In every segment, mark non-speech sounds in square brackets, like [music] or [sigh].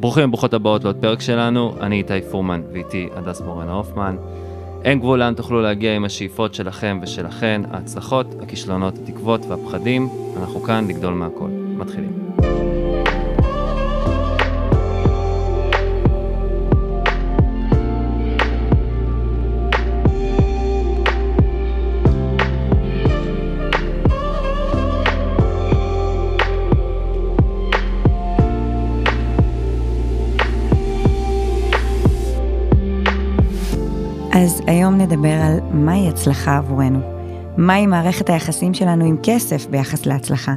ברוכים וברוכות הבאות לעוד פרק שלנו, אני איתי פורמן ואיתי הדס מורן הופמן. אין גבול לאן תוכלו להגיע עם השאיפות שלכם ושלכן, ההצלחות, הכישלונות, התקוות והפחדים. אנחנו כאן לגדול מהכל. מתחילים. היום נדבר על מהי הצלחה עבורנו. מהי מערכת היחסים שלנו עם כסף ביחס להצלחה.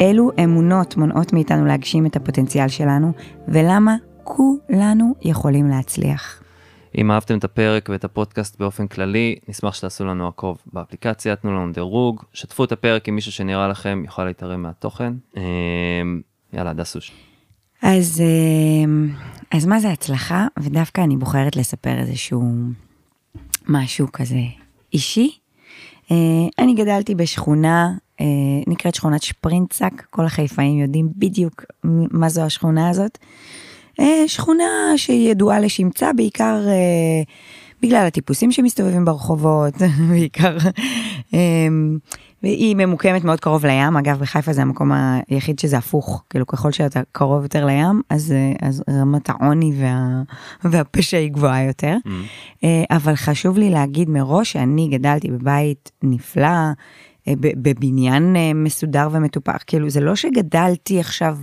אילו אמונות מונעות מאיתנו להגשים את הפוטנציאל שלנו, ולמה כולנו יכולים להצליח. אם אהבתם את הפרק ואת הפודקאסט באופן כללי, נשמח שתעשו לנו עקוב באפליקציה, תנו לנו דירוג, שתפו את הפרק עם מישהו שנראה לכם יוכל להתערם מהתוכן. אמ, יאללה, דסוש. אז, אה, אז מה זה הצלחה? ודווקא אני בוחרת לספר איזשהו משהו כזה אישי. אה, אני גדלתי בשכונה, אה, נקראת שכונת שפרינצק, כל החיפאים יודעים בדיוק מה זו השכונה הזאת. אה, שכונה שידועה לשמצה בעיקר בגלל הטיפוסים שמסתובבים ברחובות, [laughs] בעיקר והיא ממוקמת מאוד קרוב לים, אגב בחיפה זה המקום היחיד שזה הפוך, כאילו ככל שאתה קרוב יותר לים, אז, אז רמת העוני וה, והפשע היא גבוהה יותר. Mm. אבל חשוב לי להגיד מראש שאני גדלתי בבית נפלא, אה, בבניין אה, מסודר ומטופח, כאילו זה לא שגדלתי עכשיו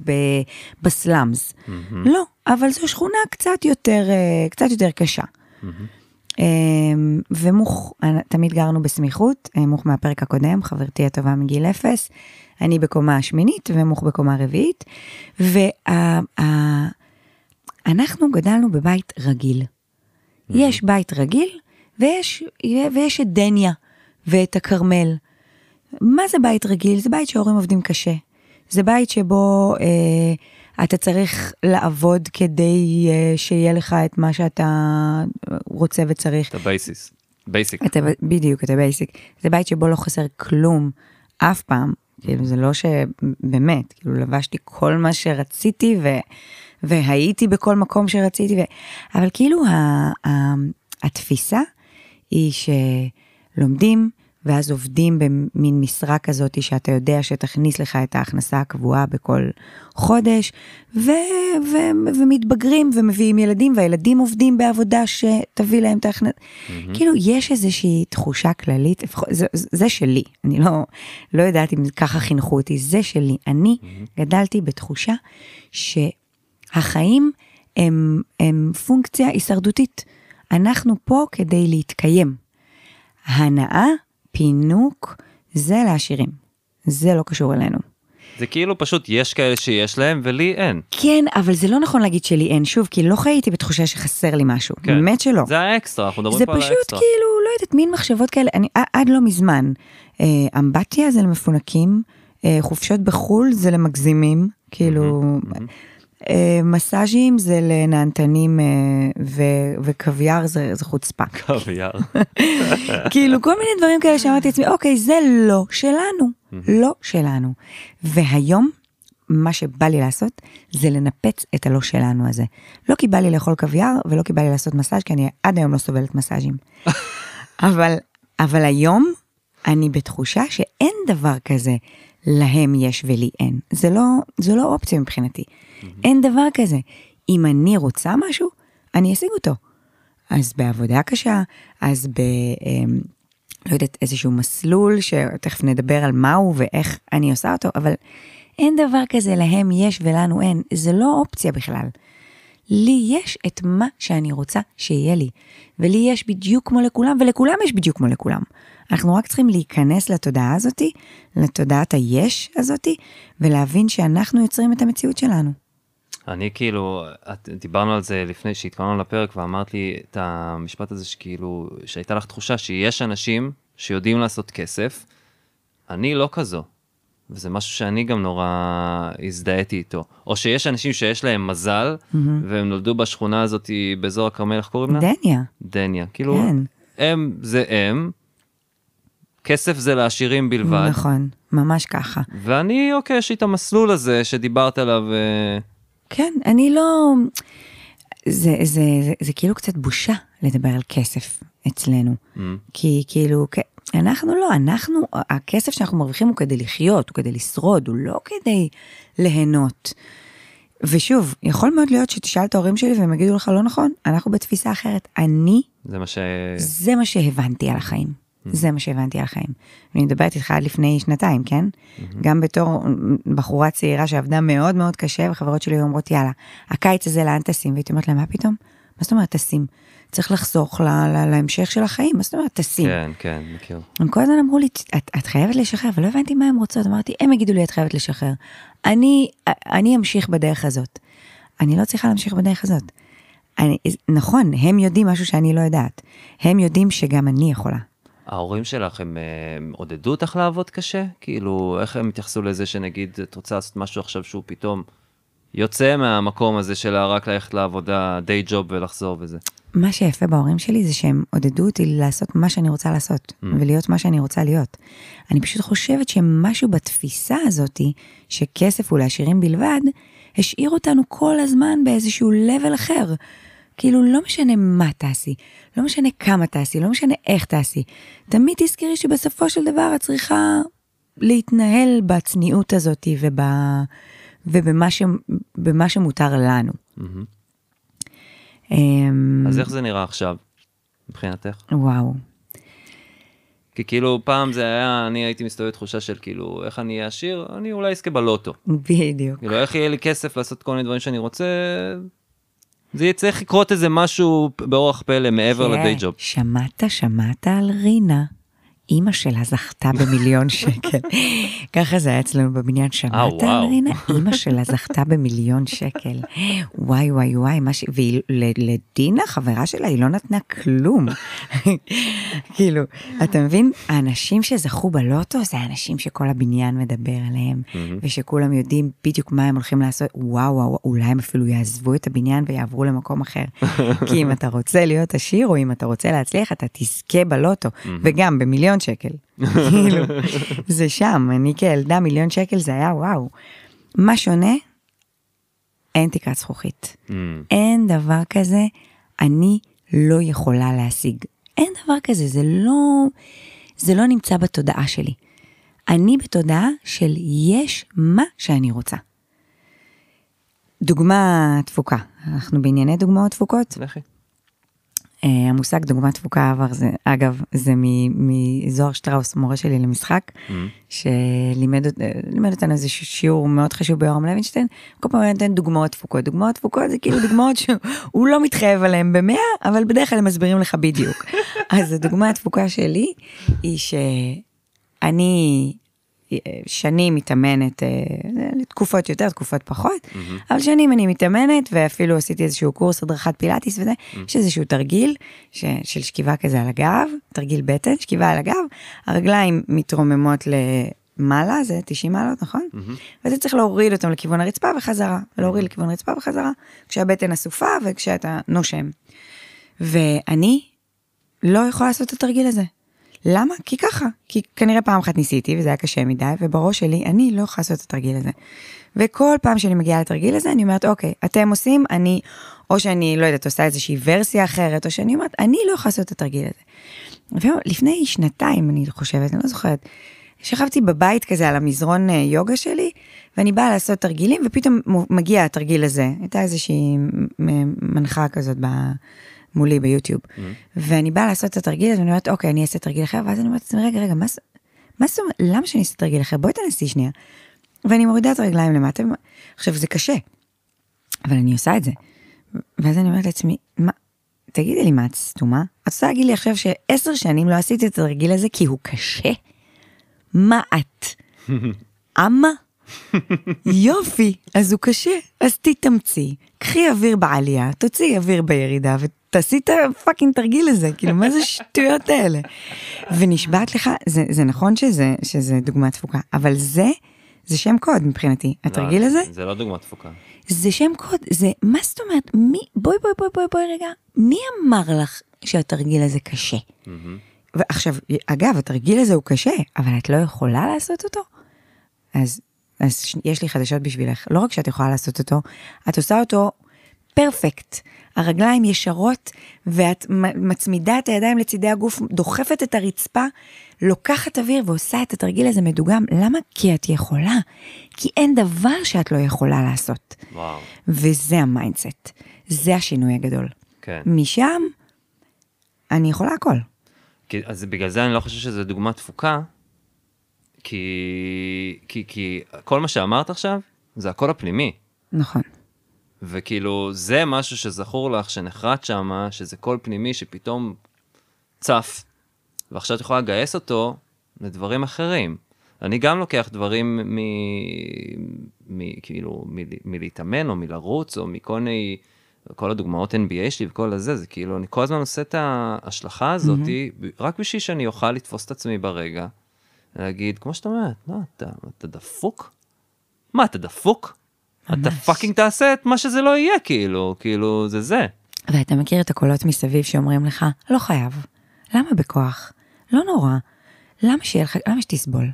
בסלאמס, mm-hmm. לא, אבל זו שכונה קצת יותר, קצת יותר קשה. Mm-hmm. אמ, ומוך, תמיד גרנו בסמיכות, אה, מוך מהפרק הקודם, חברתי הטובה מגיל אפס, אני בקומה השמינית ומוך בקומה הרביעית, ואנחנו גדלנו בבית רגיל. יש בית רגיל, ויש, ויש את דניה ואת הכרמל. מה זה בית רגיל? זה בית שההורים עובדים קשה. זה בית שבו אה, אתה צריך לעבוד כדי uh, שיהיה לך את מה שאתה רוצה וצריך. את ה basis, basic. אתה, בדיוק, את ה basic. זה בית שבו לא חסר כלום, אף פעם. כאילו זה לא שבאמת, כאילו לבשתי כל מה שרציתי ו... והייתי בכל מקום שרציתי, ו... אבל כאילו ה... ה... התפיסה היא שלומדים, ואז עובדים במין משרה כזאת שאתה יודע שתכניס לך את ההכנסה הקבועה בכל חודש, ו- ו- ומתבגרים ומביאים ילדים, והילדים עובדים בעבודה שתביא להם את ההכנסה. Mm-hmm. כאילו, יש איזושהי תחושה כללית, זה, זה שלי, אני לא, לא יודעת אם ככה חינכו אותי, זה שלי. אני mm-hmm. גדלתי בתחושה שהחיים הם, הם פונקציה הישרדותית. אנחנו פה כדי להתקיים. הנאה פינוק זה לעשירים. זה לא קשור אלינו. זה כאילו פשוט יש כאלה שיש להם ולי אין. כן, אבל זה לא נכון להגיד שלי אין, שוב, כי לא חייתי בתחושה שחסר לי משהו, כן. באמת שלא. זה האקסטרה, אנחנו מדברים פה על האקסטרה. זה פשוט כאילו, לא יודעת, מין מחשבות כאלה, אני עד לא מזמן, אה, אמבטיה זה למפונקים, אה, חופשות בחו"ל זה למגזימים, כאילו, mm-hmm, מסאז'ים זה לנהנתנים אה, וקוויאר זה, זה חוצפה. קוויאר. [laughs] כאילו כל מיני דברים כאלה שאמרתי לעצמי, אוקיי, זה לא שלנו, לא שלנו. והיום, מה שבא לי לעשות זה לנפץ את הלא שלנו הזה. לא כי בא לי לאכול קוויאר ולא כי בא לי לעשות מסאז' כי אני עד היום לא סובלת מסאז'ים. [laughs] אבל, אבל היום אני בתחושה שאין דבר כזה להם יש ולי אין. זה לא, זה לא אופציה מבחינתי. Mm-hmm. אין דבר כזה. אם אני רוצה משהו, אני אשיג אותו. אז בעבודה קשה, אז ב... אמ, לא יודעת, איזשהו מסלול שתכף נדבר על מהו ואיך אני עושה אותו, אבל אין דבר כזה להם יש ולנו אין, זה לא אופציה בכלל. לי יש את מה שאני רוצה שיהיה לי, ולי יש בדיוק כמו לכולם, ולכולם יש בדיוק כמו לכולם. אנחנו רק צריכים להיכנס לתודעה הזאתי, לתודעת היש הזאתי, ולהבין שאנחנו יוצרים את המציאות שלנו. אני כאילו, את, דיברנו על זה לפני שהתכוננו לפרק ואמרת לי את המשפט הזה שכאילו, שהייתה לך תחושה שיש אנשים שיודעים לעשות כסף, אני לא כזו. וזה משהו שאני גם נורא הזדהיתי איתו. או שיש אנשים שיש להם מזל, mm-hmm. והם נולדו בשכונה הזאת באזור הכרמל, איך קוראים לה? דניה. דניה. כאילו, כן. הם זה הם, כסף זה לעשירים בלבד. נכון, ממש ככה. ואני, אוקיי, יש לי את המסלול הזה שדיברת עליו. אה, כן, אני לא... זה, זה, זה, זה כאילו קצת בושה לדבר על כסף אצלנו. Mm. כי כאילו, אנחנו לא, אנחנו, הכסף שאנחנו מרוויחים הוא כדי לחיות, הוא כדי לשרוד, הוא לא כדי ליהנות. ושוב, יכול מאוד להיות שתשאל את ההורים שלי והם יגידו לך לא נכון, אנחנו בתפיסה אחרת. אני, זה מה ש... זה מה שהבנתי על החיים. זה מה שהבנתי על החיים. אני מדברת איתך עד לפני שנתיים, כן? גם בתור בחורה צעירה שעבדה מאוד מאוד קשה, וחברות שלי היו אומרות, יאללה, הקיץ הזה לאן טסים? והייתי אומרת להם, מה פתאום? מה זאת אומרת טסים? צריך לחסוך ל- ל- להמשך של החיים, מה זאת אומרת טסים? כן, כן, מכיר. הם כל הזמן אמרו לי, את, את חייבת לשחרר, אבל לא הבנתי מה הם רוצות, אמרתי, הם יגידו לי, את חייבת לשחרר. אני, אני אמשיך בדרך הזאת. אני לא צריכה להמשיך בדרך הזאת. אני, נכון, הם יודעים משהו שאני לא יודעת. הם יודעים שגם אני יכולה. ההורים שלך, הם, אה, הם עודדו אותך לעבוד קשה? כאילו, איך הם התייחסו לזה שנגיד, את רוצה לעשות משהו עכשיו שהוא פתאום יוצא מהמקום הזה של רק ללכת לעבודה, די ג'וב ולחזור וזה? מה שיפה בהורים שלי זה שהם עודדו אותי לעשות מה שאני רוצה לעשות, mm. ולהיות מה שאני רוצה להיות. אני פשוט חושבת שמשהו בתפיסה הזאתי, שכסף הוא לעשירים בלבד, השאיר אותנו כל הזמן באיזשהו level אחר. כאילו, לא משנה מה תעשי, לא משנה כמה תעשי, לא משנה איך תעשי. תמיד תזכרי שבסופו של דבר את צריכה להתנהל בצניעות הזאתי וב... ובמה ש... במה שמותר לנו. מהמם. אמ, אז איך זה נראה עכשיו, מבחינתך? וואו. כי כאילו פעם זה היה, אני הייתי מסתובב בתחושה של כאילו, איך אני אהיה עשיר? אני אולי אזכה בלוטו. בדיוק. כאילו, איך יהיה לי כסף לעשות כל מיני דברים שאני רוצה? זה צריך לקרות איזה משהו באורח פלא מעבר לדיי ג'וב. שמעת, שמעת על רינה. אימא שלה זכתה במיליון [laughs] שקל. ככה זה היה אצלנו בבניין, שמעת על אה? אימא שלה זכתה במיליון שקל. וואי וואי וואי, מה ש... ולדינה, חברה שלה, היא לא נתנה כלום. [laughs] כאילו, אתה מבין? האנשים שזכו בלוטו זה האנשים שכל הבניין מדבר עליהם, ושכולם יודעים בדיוק מה הם הולכים לעשות. וואו וואו, אולי הם אפילו יעזבו את הבניין ויעברו למקום אחר. [laughs] כי אם אתה רוצה להיות עשיר, או אם אתה רוצה להצליח, אתה תזכה בלוטו, וגם במיליון שקל. [laughs] כאילו, זה שם, אני כילדה מיליון שקל זה היה וואו. מה שונה? אין תקרת זכוכית. Mm, אין דבר כזה, אני לא יכולה להשיג. אין דבר כזה, זה לא, זה לא נמצא בתודעה שלי. אני בתודעה של יש מה שאני רוצה. דוגמה תפוקה, אנחנו בענייני דוגמאות תפוקות. לכי. אה, המושג דוגמה תפוקה עבר, זה, אגב, זה מזוהר שטראוס, מורה שלי למשחק, Mm. שלימד אות- לימד אותנו איזה שיעור מאוד חשוב ביורם לוינשטיין, כל פעם נותן דוגמאות תפוקות. דוגמאות תפוקות זה כאילו דוגמאות שהוא לא מתחייב עליהן במאה, אבל בדרך כלל הם מסבירים לך בדיוק. [laughs] אז הדוגמה התפוקה שלי היא שאני שנים מתאמנת, אה, תקופות יותר, תקופות פחות, אבל שנים אני מתאמנת ואפילו עשיתי איזשהו קורס הדרכת פילאטיס וזה, יש איזשהו תרגיל ש, של שכיבה כזה על הגב, תרגיל בטן, שכיבה על הגב, הרגליים מתרוממות למעלה, זה 90 מעלות, נכון? ואתה צריך להוריד אותם לכיוון הרצפה וחזרה, ולהוריד לכיוון הרצפה וחזרה, כשהבטן אסופה וכשאתה נושם. ואני לא יכולה לעשות את התרגיל הזה. למה? כי ככה, כי כנראה פעם אחת ניסיתי וזה היה קשה מדי, ובראש שלי אני לא יכולה לעשות את התרגיל הזה. וכל פעם שאני מגיעה לתרגיל הזה, אני אומרת, אוקיי, אתם עושים, אני, או שאני, לא יודעת, עושה איזושהי ורסיה אחרת, או שאני אומרת, אני לא יכולה לעשות את התרגיל הזה. ולפני שנתיים, אני חושבת, אני לא זוכרת, שכבתי בבית כזה על המזרון אה, יוגה שלי, ואני באה לעשות תרגילים, ופתאום מגיע התרגיל הזה. הייתה איזושהי מנחה כזאת ב... מולי ביוטיוב. ואני באה לעשות את התרגיל הזה, ואני אומרת, אוקיי, אני אעשה תרגיל אחר, ואז אני אומרת לעצמי, רגע, רגע, מה מה זאת אומרת, למה שאני אעשה תרגיל אחר? בואי תנסי שנייה. ואני מורידה את הרגליים למטה, ו- עכשיו, זה קשה, אבל אני עושה את זה. ואז אני אומרת לעצמי, מה, תגידי לי, מה את סתומה? את רוצה להגיד לי עכשיו שעשר שנים לא עשיתי את התרגיל הזה כי הוא קשה? מה את? [laughs] אמה? יופי, אז הוא קשה, אז תתאמצי, קחי אוויר בעלייה, תוציאי אוויר בירידה ותעשי את הפאקינג תרגיל הזה, כאילו מה זה השטויות האלה? ונשבעת לך, זה, זה נכון שזה, שזה דוגמה תפוקה, אבל זה, זה שם קוד מבחינתי, התרגיל לא, הזה, זה לא דוגמה תפוקה. זה שם קוד, זה, מה זאת אומרת, מי, בואי בואי בואי בואי בואי רגע, מי אמר לך שהתרגיל הזה קשה? ועכשיו, אגב, התרגיל הזה הוא קשה, אבל את לא יכולה לעשות אותו? אז אז יש לי חדשות בשבילך. לא רק שאת יכולה לעשות אותו, את עושה אותו פרפקט. הרגליים ישרות, ואת מצמידה את הידיים לצידי הגוף, דוחפת את הרצפה, לוקחת אוויר ועושה את התרגיל הזה מדוגם. למה? כי את יכולה. כי אין דבר שאת לא יכולה לעשות. וואו, וזה ה mindset. זה השינוי הגדול. כן. משם, אני יכולה הכל. כי, אז בגלל זה אני לא חושב שזו דוגמה דפוקה, כי, כי, כי כל מה שאמרת עכשיו, זה הקול הפנימי. נכון. וכאילו, זה משהו שזכור לך, שנחרט שם, שזה קול פנימי שפתאום צף, ועכשיו את יכולה לגייס אותו לדברים אחרים. אני גם לוקח דברים מ... מ... כאילו, מ... מלהתאמן, או מלרוץ, או מכל מיני... כל הדוגמאות NBA שלי וכל הזה, זה כאילו, אני כל הזמן עושה את ההשלכה הזאת, mm-hmm. רק בשביל שאני אוכל לתפוס את עצמי ברגע, להגיד, כמו שאת אומרת, מה, אתה, אתה דפוק? מה, אתה דפוק? אתה ממש. fucking תעשה את מה שזה לא יהיה, כאילו, כאילו, זה זה. ואתה מכיר את הקולות מסביב שאומרים לך, לא חייב. למה בכוח? לא נורא. למה שיהיה לך, למה שתסבול?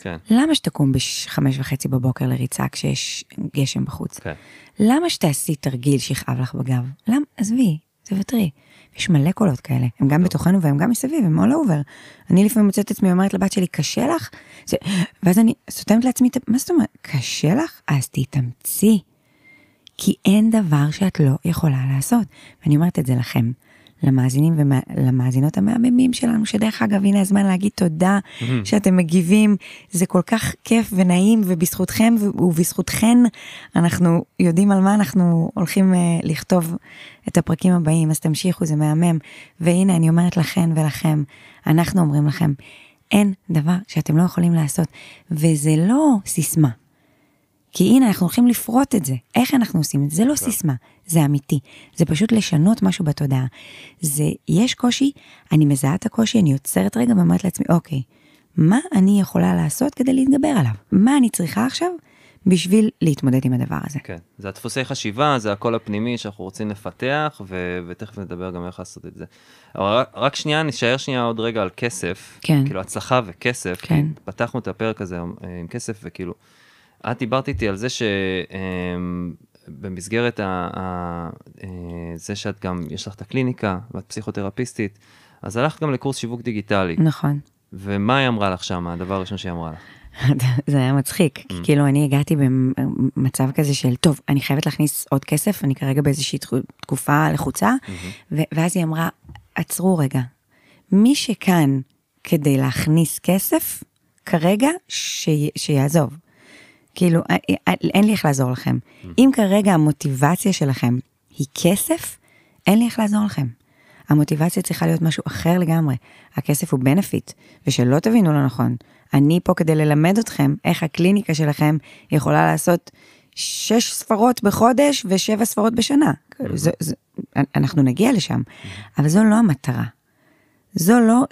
כן, למה שתקום בחמש וחצי בבוקר לריצה כשיש גשם בחוץ? כן. למה שתעשי תרגיל שיכאב לך בגב? למה? עזבי, תוותרי. יש מלא קולות כאלה, הם גם בתוכנו והם גם מסביב, הם all over. אני לפעמים מוצאת את עצמי אומרת לבת שלי, קשה לך? זה... ואז אני סותמת לעצמי, מה זאת אומרת? קשה לך? אז תתאמצי. כי אין דבר שאת לא יכולה לעשות. ואני אומרת את זה לכם, למאזינים ולמאזינות המהממים שלנו, שדרך אגב, הנה הזמן להגיד תודה שאתם מגיבים, זה כל כך כיף ונעים, ובזכותכם ובזכותכן אנחנו יודעים על מה אנחנו הולכים uh, לכתוב את הפרקים הבאים, אז תמשיכו, זה מהמם. והנה, אני אומרת לכן ולכם, אנחנו אומרים לכם, אין דבר שאתם לא יכולים לעשות, וזה לא סיסמה. כי הנה, אנחנו הולכים לפרוט את זה. איך אנחנו עושים את זה? זה לא סיסמה, זה אמיתי. זה פשוט לשנות משהו בתודעה. זה, יש קושי, אני מזהה את הקושי, אני עוצרת רגע ואומרת לעצמי, אוקיי, מה אני יכולה לעשות כדי להתגבר עליו? מה אני צריכה עכשיו בשביל להתמודד עם הדבר הזה? כן, זה הדפוסי חשיבה, זה הקול הפנימי שאנחנו רוצים לפתח, ו- ותכף נדבר גם איך לעשות את זה. אבל רק, רק שנייה, נשאר שנייה עוד רגע על כסף. כן. כאילו הצלחה וכסף. כן. פתחנו את הפרק הזה אה, עם כסף, וכאילו, את דיברת איתי על זה שבמסגרת ה- ה- אה, זה שאת גם, יש לך את הקליניקה, ואת פסיכותרפיסטית, אז הלכת גם לקורס שיווק דיגיטלי. נכון. ומה היא אמרה לך שם, הדבר הראשון שהיא אמרה לך? [laughs] זה היה מצחיק, כי כאילו אני הגעתי במצב כזה של, טוב, אני חייבת להכניס עוד כסף, אני כרגע באיזושהי תקו- תקופה לחוצה, ו- ואז היא אמרה, עצרו רגע, מי שכאן כדי להכניס כסף, כרגע ש- שיעזוב. כאילו, א- א- אין לי איך לעזור לכם. אם כרגע המוטיבציה שלכם היא כסף, אין לי איך לעזור לכם. המוטיבציה צריכה להיות משהו אחר לגמרי. הכסף הוא בנפיט, ושלא תבינו לא נכון. אני פה כדי ללמד אתכם איך הקליניקה שלכם יכולה לעשות שש ספרות בחודש ושבע ספרות בשנה. זה, זה, אנחנו נגיע לשם, אבל זו לא המטרה. זו לא,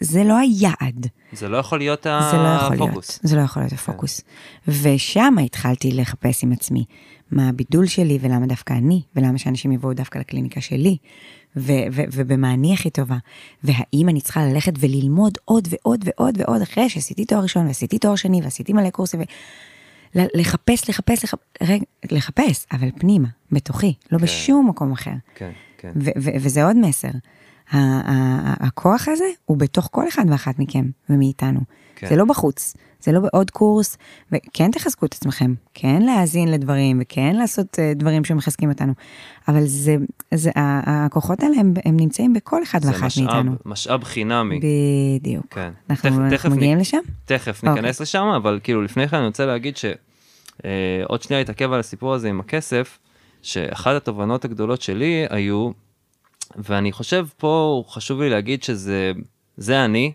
זה לא היעד. זה לא יכול להיות זה לא יכול להיות, הפוקוס. זה לא יכול להיות הפוקוס. ושם התחלתי לחפש עם עצמי מה הבידול שלי ולמה דווקא אני, ולמה שאנשים יבואו דווקא לקליניקה שלי, ו- ו- ובמה אני הכי טובה, והאם אני צריכה ללכת וללמוד עוד ועוד ועוד ועוד אחרי שעשיתי תואר ראשון ועשיתי תואר שני ועשיתי מלא קורסים, ו- לחפש, לחפש, לחפש, רגע, לחפש, אבל פנימה, בתוכי, לא כן. בשום מקום אחר. כן, כן. ו- ו- וזה עוד מסר. הכוח הזה הוא בתוך כל אחד ואחת מכם ומאיתנו. כן. זה לא בחוץ, זה לא בעוד קורס, וכן תחזקו את עצמכם, כן להאזין לדברים, וכן לעשות אה, דברים שמחזקים אותנו, אבל זה, זה, הכוחות האלה הם, הם נמצאים בכל אחד זה ואחת משאב, מאיתנו. משאב חינמי. בדיוק. כן. אנחנו, תכף- אנחנו תכף מגיעים נ- לשם? תכף אוקיי. ניכנס לשם, אבל כאילו לפני כן אני רוצה להגיד שעוד שנייה אתעכב על הסיפור הזה עם הכסף, שאחת התובנות הגדולות שלי היו, ואני חושב פה חשוב לי להגיד שזה זה אני,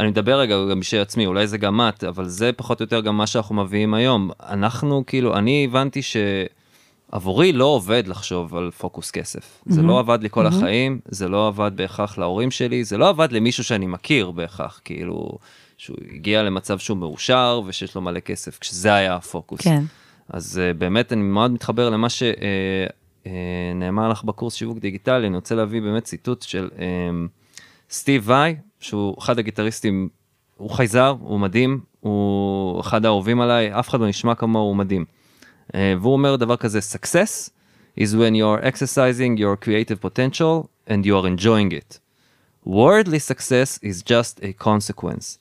אני מדבר רגע גם בשביל עצמי, אולי זה גם את, אבל זה פחות או יותר גם מה שאנחנו מביאים היום. אנחנו כאילו, אני הבנתי שעבורי לא עובד לחשוב על פוקוס כסף. זה לא עבד לי כל החיים, זה לא עבד בהכרח להורים שלי, זה לא עבד למישהו שאני מכיר בהכרח, כאילו, שהוא הגיע למצב שהוא מאושר ושיש לו מלא כסף, כשזה היה הפוקוס. כן. אז uh, באמת אני מאוד מתחבר למה שנאמר לך בקורס שיווק דיגיטלי, אני רוצה להביא באמת ציטוט של um, סטיב וואי, שהוא אחד הגיטריסטים, הוא חייזר, הוא מדהים, הוא אחד האהובים עליי, אף אחד לא נשמע כמוהו, הוא מדהים. אה, והוא אומר דבר כזה, success is when you are exercising your creative potential and you are enjoying it. wordly success is just a consequence.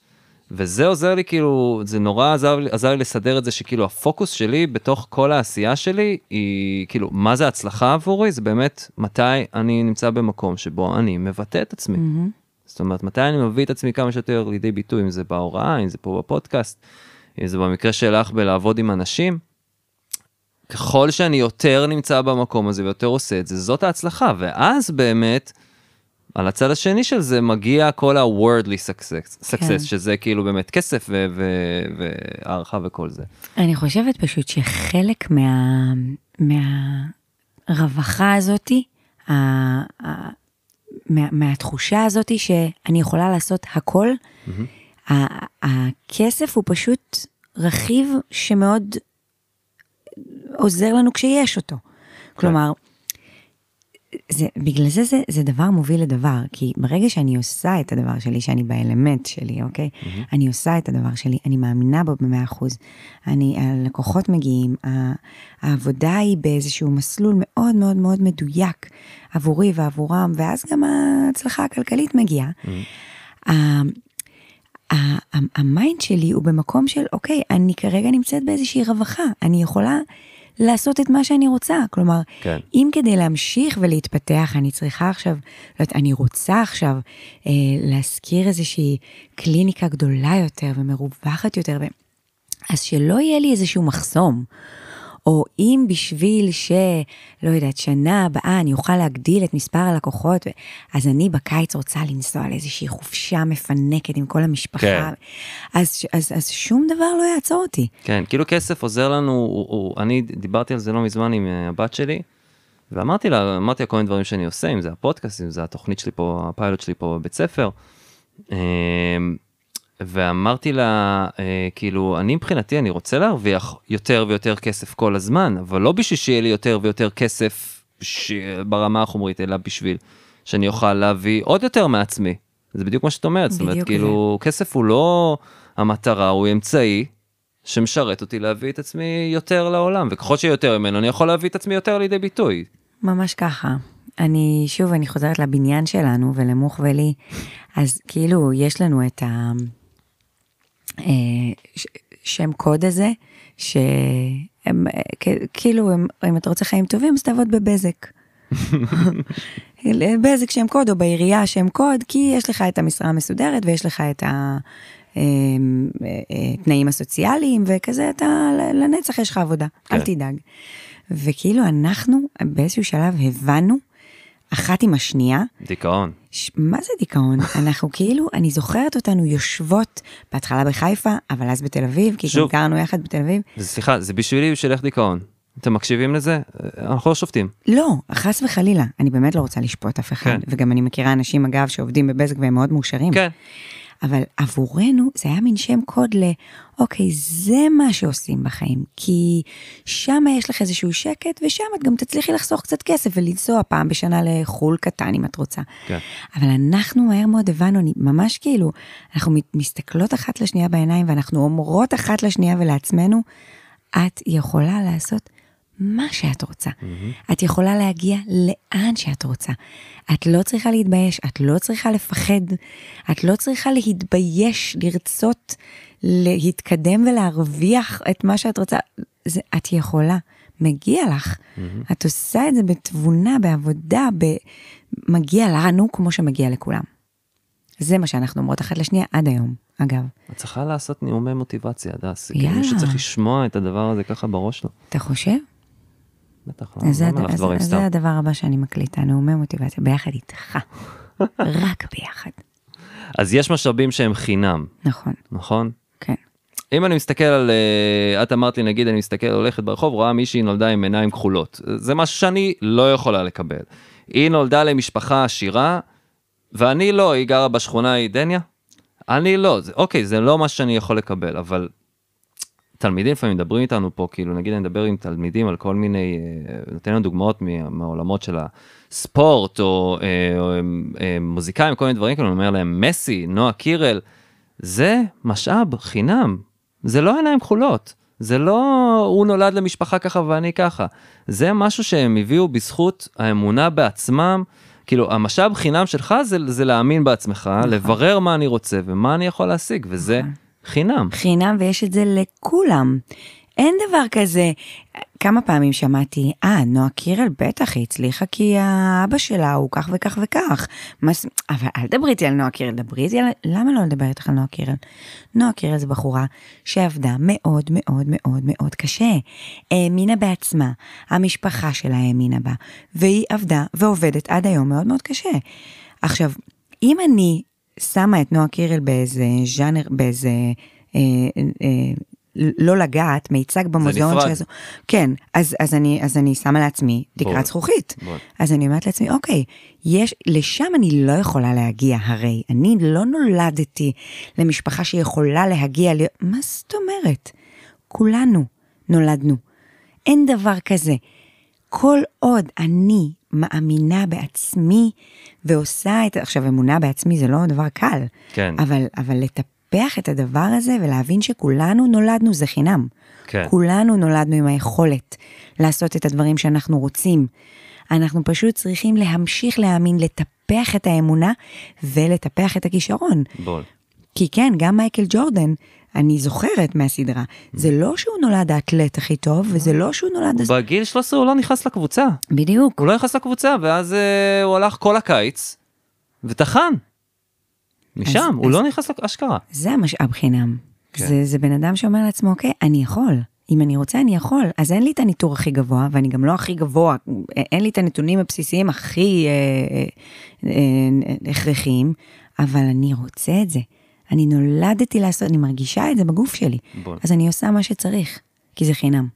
וזה עוזר לי כאילו, זה נורא עזר, לי- עזר לי לסדר את זה שכאילו הפוקוס שלי בתוך כל העשייה שלי היא כאילו, מה זה הצלחה עבורי? זה באמת מתי אני נמצא במקום שבו אני מבטא את עצמי. זאת אומרת, מתי אני מביא את עצמי כמה שיותר לידי ביטוי, אם זה בהוראה, אם זה פה בפודקאסט, אם זה במקרה שלך בלעבוד עם אנשים. ככל שאני יותר נמצא במקום הזה ויותר עושה את זה, זאת ההצלחה, ואז באמת, על הצד השני של זה מגיע כל ה-wordly success, success כן. שזה כאילו באמת כסף והערכה וכל זה. אני חושבת פשוט שחלק מה, מהרווחה הזאתי, ה, ה, מה, מהתחושה הזאתי שאני יכולה לעשות הכל, ה, הכסף הוא פשוט רכיב שמאוד עוזר לנו כשיש אותו. כלומר, זה, בגלל זה, זה זה דבר מוביל לדבר, כי ברגע שאני עושה את הדבר שלי, שאני באלמנט שלי, אוקיי? Mm-hmm. אני עושה את הדבר שלי, אני מאמינה בו במאה אחוז. אני, הלקוחות מגיעים, העבודה היא באיזשהו מסלול מאוד מאוד מאוד מדויק עבורי ועבורם, ואז גם ההצלחה הכלכלית מגיעה. Mm-hmm. ה mind שלי הוא במקום של, אוקיי, אני כרגע נמצאת באיזושהי רווחה, אני יכולה לעשות את מה שאני רוצה. כלומר, כן. אם כדי להמשיך ולהתפתח, אני צריכה עכשיו, לא יודעת, אני רוצה עכשיו אה, להשכיר איזושהי קליניקה גדולה יותר ומרווחת יותר, ו... אז שלא יהיה לי איזשהו מחסום. או אם בשביל ש... לא יודעת, שנה הבאה אני אוכל להגדיל את מספר הלקוחות, אז אני בקיץ רוצה לנסוע לאיזושהי חופשה מפנקת עם כל המשפחה, כן. אז, אז, אז שום דבר לא יעצור אותי. כן, כאילו כסף עוזר לנו, הוא, הוא, אני דיברתי על זה לא מזמן עם אה, הבת שלי, ואמרתי לה, אמרתי לה כל מיני דברים שאני עושה, אם זה הפודקאסט, אם זה התוכנית שלי פה, הפיילוט שלי פה בבית ספר. ואמרתי לה, אה, כאילו, אני מבחינתי, אני רוצה להרוויח יותר ויותר כסף כל הזמן, אבל לא בשביל שיהיה לי יותר ויותר כסף ש... ברמה החומרית, אלא בשביל שאני אוכל להביא עוד יותר מעצמי. זה בדיוק מה שאת אומרת, זאת אומרת, כאילו, כסף הוא לא המטרה, הוא אמצעי שמשרת אותי להביא את עצמי יותר לעולם, וככל שיותר ממנו, אני יכול להביא את עצמי יותר לידי ביטוי. ממש ככה. אני, שוב, אני חוזרת לבניין שלנו ולמוך ולי, אז כאילו, יש לנו את ה... אה, שם קוד הזה, שהם, אה, כאילו, הם, אם אתה רוצה חיים טובים, אז תעבוד בבזק. [laughs] בזק שם קוד, או בעירייה שם קוד, כי יש לך את המשרה המסודרת ויש לך את התנאים הסוציאליים, וכזה אתה, לנצח יש לך עבודה, אל כן. תדאג. וכאילו אנחנו באיזשהו שלב הבנו, אחת עם השנייה, דיכאון. ש- מה זה דיכאון? [laughs] אנחנו כאילו, אני זוכרת אותנו יושבות בהתחלה בחיפה, אבל אז בתל אביב, כי גם שוב. גרנו יחד בתל אביב. זה- סליחה, זה בשבילי בשבילך דיכאון. אתם מקשיבים לזה? אנחנו לא שופטים. לא, חס וחלילה, אני באמת לא רוצה לשפוט אף אחד, כן. וגם אני מכירה אנשים, אגב, שעובדים בבזק והם מאוד מאושרים. כן. אבל עבורנו זה היה מין שם קוד ל, אוקיי, זה מה שעושים בחיים, כי שם יש לך איזשהו שקט, ושם את גם תצליחי לחסוך קצת כסף ולנסוע פעם בשנה לחו"ל קטן אם את רוצה. כן. אבל אנחנו מהר מאוד הבנו, אני ממש כאילו, אנחנו מסתכלות אחת לשנייה בעיניים ואנחנו אומרות אחת לשנייה ולעצמנו, את יכולה לעשות מה שאת רוצה. את יכולה להגיע לאן שאת רוצה. את לא צריכה להתבייש, את לא צריכה לפחד, את לא צריכה להתבייש, לרצות להתקדם ולהרוויח את מה שאת רוצה. זה, את יכולה, מגיע לך. את עושה את זה בתבונה, בעבודה, ב... מגיע לנו כמו שמגיע לכולם. זה מה שאנחנו אומרות אחת לשנייה עד היום, אגב. את צריכה לעשות נאומי מוטיבציה, הדס. כאילו יאללה. מישהו צריך לשמוע את הדבר הזה ככה בראש שלו. אתה חושב? בטח, לא זה, אומר. לך דברים סתם. זה הדבר הבא שאני מקליטה, נאומי מוטיבציה, ביחד איתך. [laughs] רק ביחד. אז יש משאבים שהם חינם, נכון, נכון? כן. אם אני מסתכל על, אה, את אמרת לי נגיד אני מסתכל הולכת ברחוב רואה מישהי נולדה עם עיניים כחולות זה משהו שאני לא יכולה לקבל. היא נולדה למשפחה עשירה ואני לא היא גרה בשכונה היא דניה. אני לא זה, אוקיי זה לא מה שאני יכול לקבל אבל תלמידים לפעמים מדברים איתנו פה כאילו נגיד אני מדבר עם תלמידים על כל מיני אה, נותן לנו דוגמאות מה- מהעולמות של הספורט או, אה, או אה, מוזיקאים כל מיני דברים כאלה אני אומר להם מסי נועה קירל זה משאב חינם זה לא עיניים כחולות. זה לא הוא נולד למשפחה ככה ואני ככה. זה משהו שהם הביאו בזכות האמונה בעצמם. כאילו המשאב חינם שלך זה, זה להאמין בעצמך, נכון. לברר מה אני רוצה ומה אני יכול להשיג, וזה נכון. חינם. חינם ויש את זה לכולם. אין דבר כזה. כמה פעמים שמעתי, אה, נועה קירל בטח היא הצליחה כי האבא שלה הוא כך וכך וכך. מס... אבל אל דברי איתי על נועה קירל, דברי איתי על... למה לא לדבר איתך על נועה קירל? נועה קירל זו בחורה שעבדה מאוד מאוד מאוד מאוד קשה. האמינה בעצמה, המשפחה שלה האמינה בה, והיא עבדה ועובדת עד היום מאוד מאוד קשה. עכשיו, אם אני שמה את נועה קירל באיזה ז'אנר, באיזה... אה, אה, לא לגעת, מיצג במוזיאון שזו. כן, אז, אז, אני, אז אני שמה לעצמי תקרת זכוכית. בוא. אז אני אומרת לעצמי, אוקיי, יש, לשם אני לא יכולה להגיע, הרי אני לא נולדתי למשפחה שיכולה להגיע, ל... מה זאת אומרת? כולנו נולדנו. אין דבר כזה. כל עוד אני מאמינה בעצמי ועושה את, עכשיו אמונה בעצמי זה לא דבר קל, כן. אבל, אבל לטפח את הדבר הזה ולהבין שכולנו נולדנו, זה חינם. כן. כולנו נולדנו עם היכולת לעשות את הדברים שאנחנו רוצים. אנחנו פשוט צריכים להמשיך להאמין, לטפח את האמונה ולטפח את הכישרון. בול. כי כן, גם מייקל ג'ורדן, אני זוכרת מהסדרה, זה לא שהוא נולד האתלט הכי טוב, וזה לא שהוא נולד... בגיל 13 הוא לא נכנס לקבוצה. בדיוק. הוא לא נכנס לקבוצה, ואז uh, הוא הלך כל הקיץ, וטחן. משם, אז, הוא אז, לא נכנס לאשכרה. זה המשאב חינם. כן. זה, זה בן אדם שאומר לעצמו, אוקיי, אני יכול. אם אני רוצה, אני יכול. אז אין לי את הניטור הכי גבוה, ואני גם לא הכי גבוה, אין לי את הנתונים הבסיסיים הכי אה, אה, אה, הכרחיים, אבל אני רוצה את זה. אני נולדתי לעשות, אני מרגישה את זה בגוף שלי. בוא. אז אני עושה מה שצריך, כי זה חינם.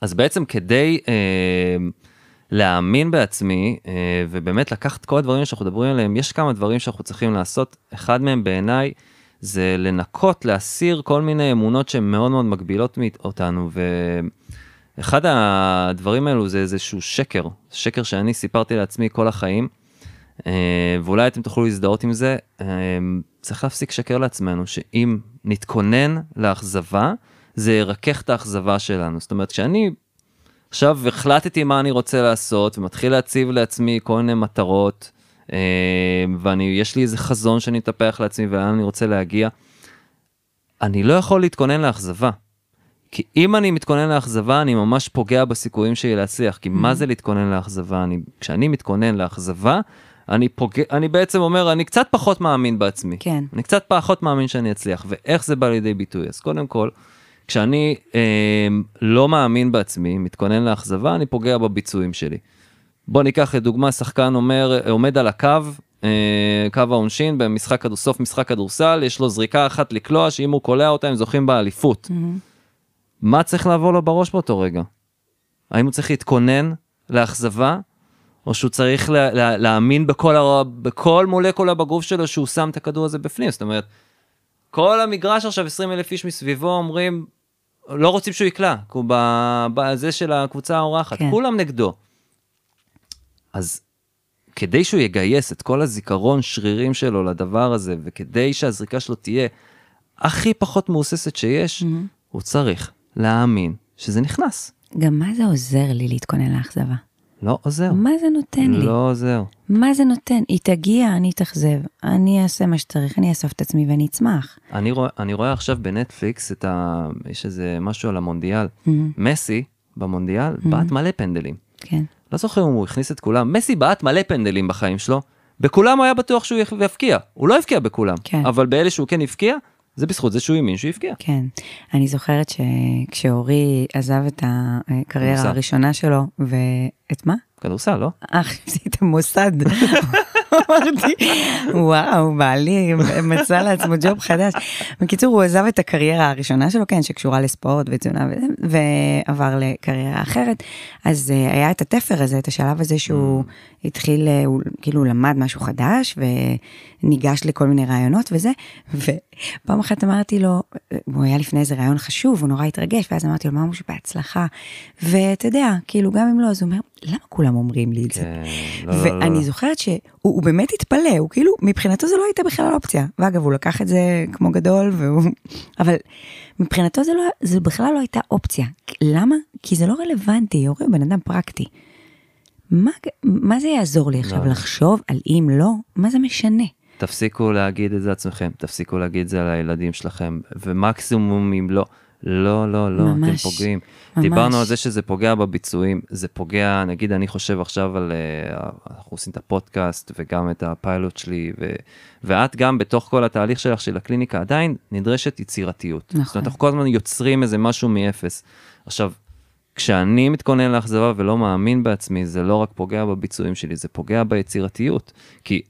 אז בעצם כדי... אה, להאמין בעצמי אה, ובאמת לקחת כל הדברים שאנחנו מדברים עליהם, יש כמה דברים שאנחנו צריכים לעשות. אחד מהם בעיניי זה לנקות, להסיר כל מיני אמונות שהן מאוד מאוד מגבילות אותנו. ואחד הדברים האלו זה איזשהו שקר, שקר שאני סיפרתי לעצמי כל החיים, ואולי אתם תוכלו להזדהות עם זה. אה, צריך להפסיק שקר לעצמנו, שאם נתכונן לאכזבה, זה ירכך את האכזבה שלנו. זאת אומרת, כשאני עכשיו החלטתי מה אני רוצה לעשות ומתחיל להציב לעצמי כל מיני מטרות אה, ויש לי איזה חזון שאני אטפח לעצמי ולאן אני רוצה להגיע. אני לא יכול להתכונן לאכזבה. כי אם אני מתכונן לאכזבה אני ממש פוגע בסיכויים שלי להצליח כי מה mm-hmm. זה להתכונן לאכזבה אני כשאני מתכונן לאכזבה אני פוגע אני בעצם אומר אני קצת פחות מאמין בעצמי כן אני קצת פחות מאמין שאני אצליח ואיך זה בא לידי ביטוי אז קודם כל. כשאני אה, לא מאמין בעצמי, מתכונן לאכזבה, אני פוגע בביצועים שלי. בוא ניקח לדוגמה, שחקן אומר, עומד על הקו, אה, קו העונשין במשחק, סוף משחק כדורסל, יש לו זריקה אחת לקלוע, שאם הוא קולע אותה הם זוכים באליפות. Mm-hmm. מה צריך לעבור לו בראש באותו רגע? האם הוא צריך להתכונן לאכזבה, או שהוא צריך לה, לה, להאמין בכל, הר... בכל מולקולה בגוף שלו שהוא שם את הכדור הזה בפנים? זאת אומרת, כל המגרש עכשיו 20 אלף איש מסביבו אומרים לא רוצים שהוא יקלע, כי הוא בזה של הקבוצה האורחת, כן. כולם נגדו. אז כדי שהוא יגייס את כל הזיכרון שרירים שלו לדבר הזה, וכדי שהזריקה שלו תהיה הכי פחות מהוססת שיש, mm-hmm. הוא צריך להאמין שזה נכנס. גם מה זה עוזר לי להתכונן לאכזבה? לא עוזר. מה זה נותן לי? לא עוזר. מה זה נותן? היא תגיע, אני אתאכזב, אני אעשה מה שצריך, אני אאסוף את עצמי ואני אצמח. אני רואה, אני רואה עכשיו בנטפליקס את ה... יש איזה משהו על המונדיאל. Mm-hmm. מסי במונדיאל mm-hmm. בעט מלא פנדלים. כן. לא זוכר אם הוא הכניס את כולם. מסי בעט מלא פנדלים בחיים שלו. בכולם הוא היה בטוח שהוא יפקיע. הוא לא הבקיע בכולם. כן. אבל באלה שהוא כן הבקיע, זה בזכות זה שהוא האמין שהוא יפקיע. כן, אני זוכרת שכשאורי עזב את הקריירה הראשונה שלו, ואת מה? כדורסל, לא? אה, חשבתי המוסד. אמרתי, וואו, בעלי מצא לעצמו ג'וב חדש. בקיצור, הוא עזב את הקריירה הראשונה שלו, כן, שקשורה לספורט ותזונה, ועבר לקריירה אחרת. אז אה, היה את התפר הזה, את השלב הזה שהוא mm. התחיל, אה, הוא כאילו למד משהו חדש, וניגש לכל מיני רעיונות וזה, ופעם אחת אמרתי לו, הוא היה לפני איזה רעיון חשוב, הוא נורא התרגש, ואז אמרתי לו, מה משהו בהצלחה. ואתה יודע, כאילו, גם אם לא, אז הוא אומר, למה כולם אומרים לי את זה? כן, לא, לא, לא, ואני לא. זוכרת שהוא הוא באמת התפלא, הוא כאילו, מבחינתו זה לא הייתה בכלל אופציה. ואגב, הוא לקח את זה כמו גדול, והוא... אבל מבחינתו זה, לא, זה בכלל לא הייתה אופציה. למה? כי זה לא רלוונטי, הוא בן אדם פרקטי. מה, מה זה יעזור לי עכשיו לא. לחשוב על אם לא? מה זה משנה? תפסיקו להגיד את זה לעצמכם, תפסיקו להגיד את זה על הילדים שלכם, ומקסימום אם לא, לא, לא, לא, ממש, אתם פוגעים. ממש. דיברנו על זה שזה פוגע בביצועים, זה פוגע, נגיד אני חושב עכשיו על, אה, אנחנו עושים את הפודקאסט וגם את הפיילוט שלי, ו, ואת גם בתוך כל התהליך שלך של הקליניקה עדיין נדרשת יצירתיות. נכון. זאת אומרת, אנחנו כל הזמן יוצרים איזה משהו מאפס. עכשיו, כשאני מתכונן לאכזבה ולא מאמין בעצמי, זה לא רק פוגע בביצועים שלי, זה פוגע ביצירתיות. כי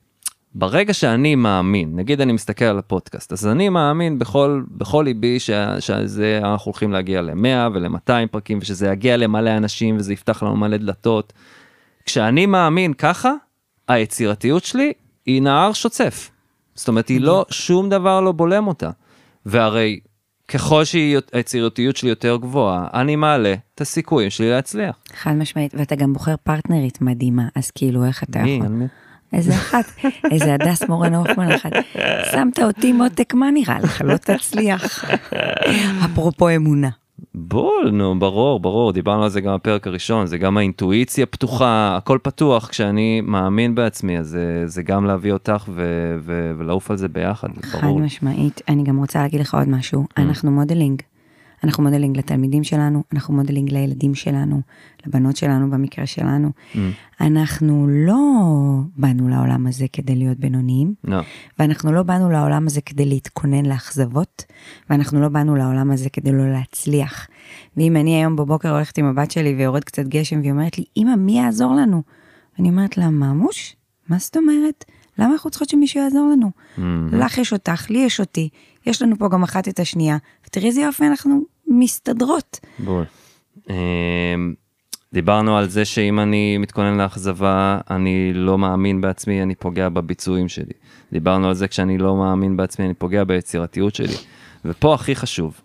ברגע שאני מאמין, נגיד אני מסתכל על הפודקאסט, אז אני מאמין בכל, בכל ליבי ש, שזה, אנחנו הולכים להגיע ל-100 ול-200 פרקים, ושזה יגיע למלא אנשים וזה יפתח לנו מלא דלתות. כשאני מאמין ככה, היצירתיות שלי היא נהר שוצף. זאת אומרת, היא לא, שום דבר לא בולם אותה. והרי ככל שהיצירתיות שלי יותר גבוהה, אני מעלה את הסיכויים שלי להצליח. חד משמעית, ואתה גם בוחר פרטנרית מדהימה, אז כאילו, איך אתה מי? יכול? מי? איזה אחת, איזה הדס מורן הופמן אחת. שמת אותי מותק, מה נראה לך? לא תצליח. אפרופו אמונה. בול, נו, ברור, ברור, דיברנו על זה גם בפרק הראשון, זה גם האינטואיציה פתוחה, הכל פתוח, כשאני מאמין בעצמי, אז זה, זה גם להביא אותך ו- ו- ולעוף על זה ביחד, זה חד ברור. משמעית. אני גם רוצה להגיד לך עוד משהו. אנחנו modeling. אנחנו modeling לתלמידים שלנו, אנחנו modeling לילדים שלנו, לבנות שלנו במקרה שלנו. אנחנו לא באנו לעולם הזה כדי להיות בינוניים, לא, ואנחנו לא באנו לעולם הזה כדי להתכונן לאכזבות, ואנחנו לא באנו לעולם הזה כדי לא להצליח. ואם אני היום בבוקר הולכת עם הבת שלי ויורד קצת גשם והיא אומרת לי, אמא, מי יעזור לנו? ואני אומרת לה, ממוש? מה זאת אומרת? למה אנחנו צריכות שמישהו יעזור לנו? לך יש אותך, לי יש אותי, יש לנו פה גם אחת את השנייה, ותראי איזה יופי אנחנו מסתדרות. בול. אמ, דיברנו על זה שאם אני מתכונן לאכזבה, אני לא מאמין בעצמי, אני פוגע בביצועים שלי. דיברנו על זה כשאני לא מאמין בעצמי, אני פוגע ביצירתיות שלי. ופה הכי חשוב,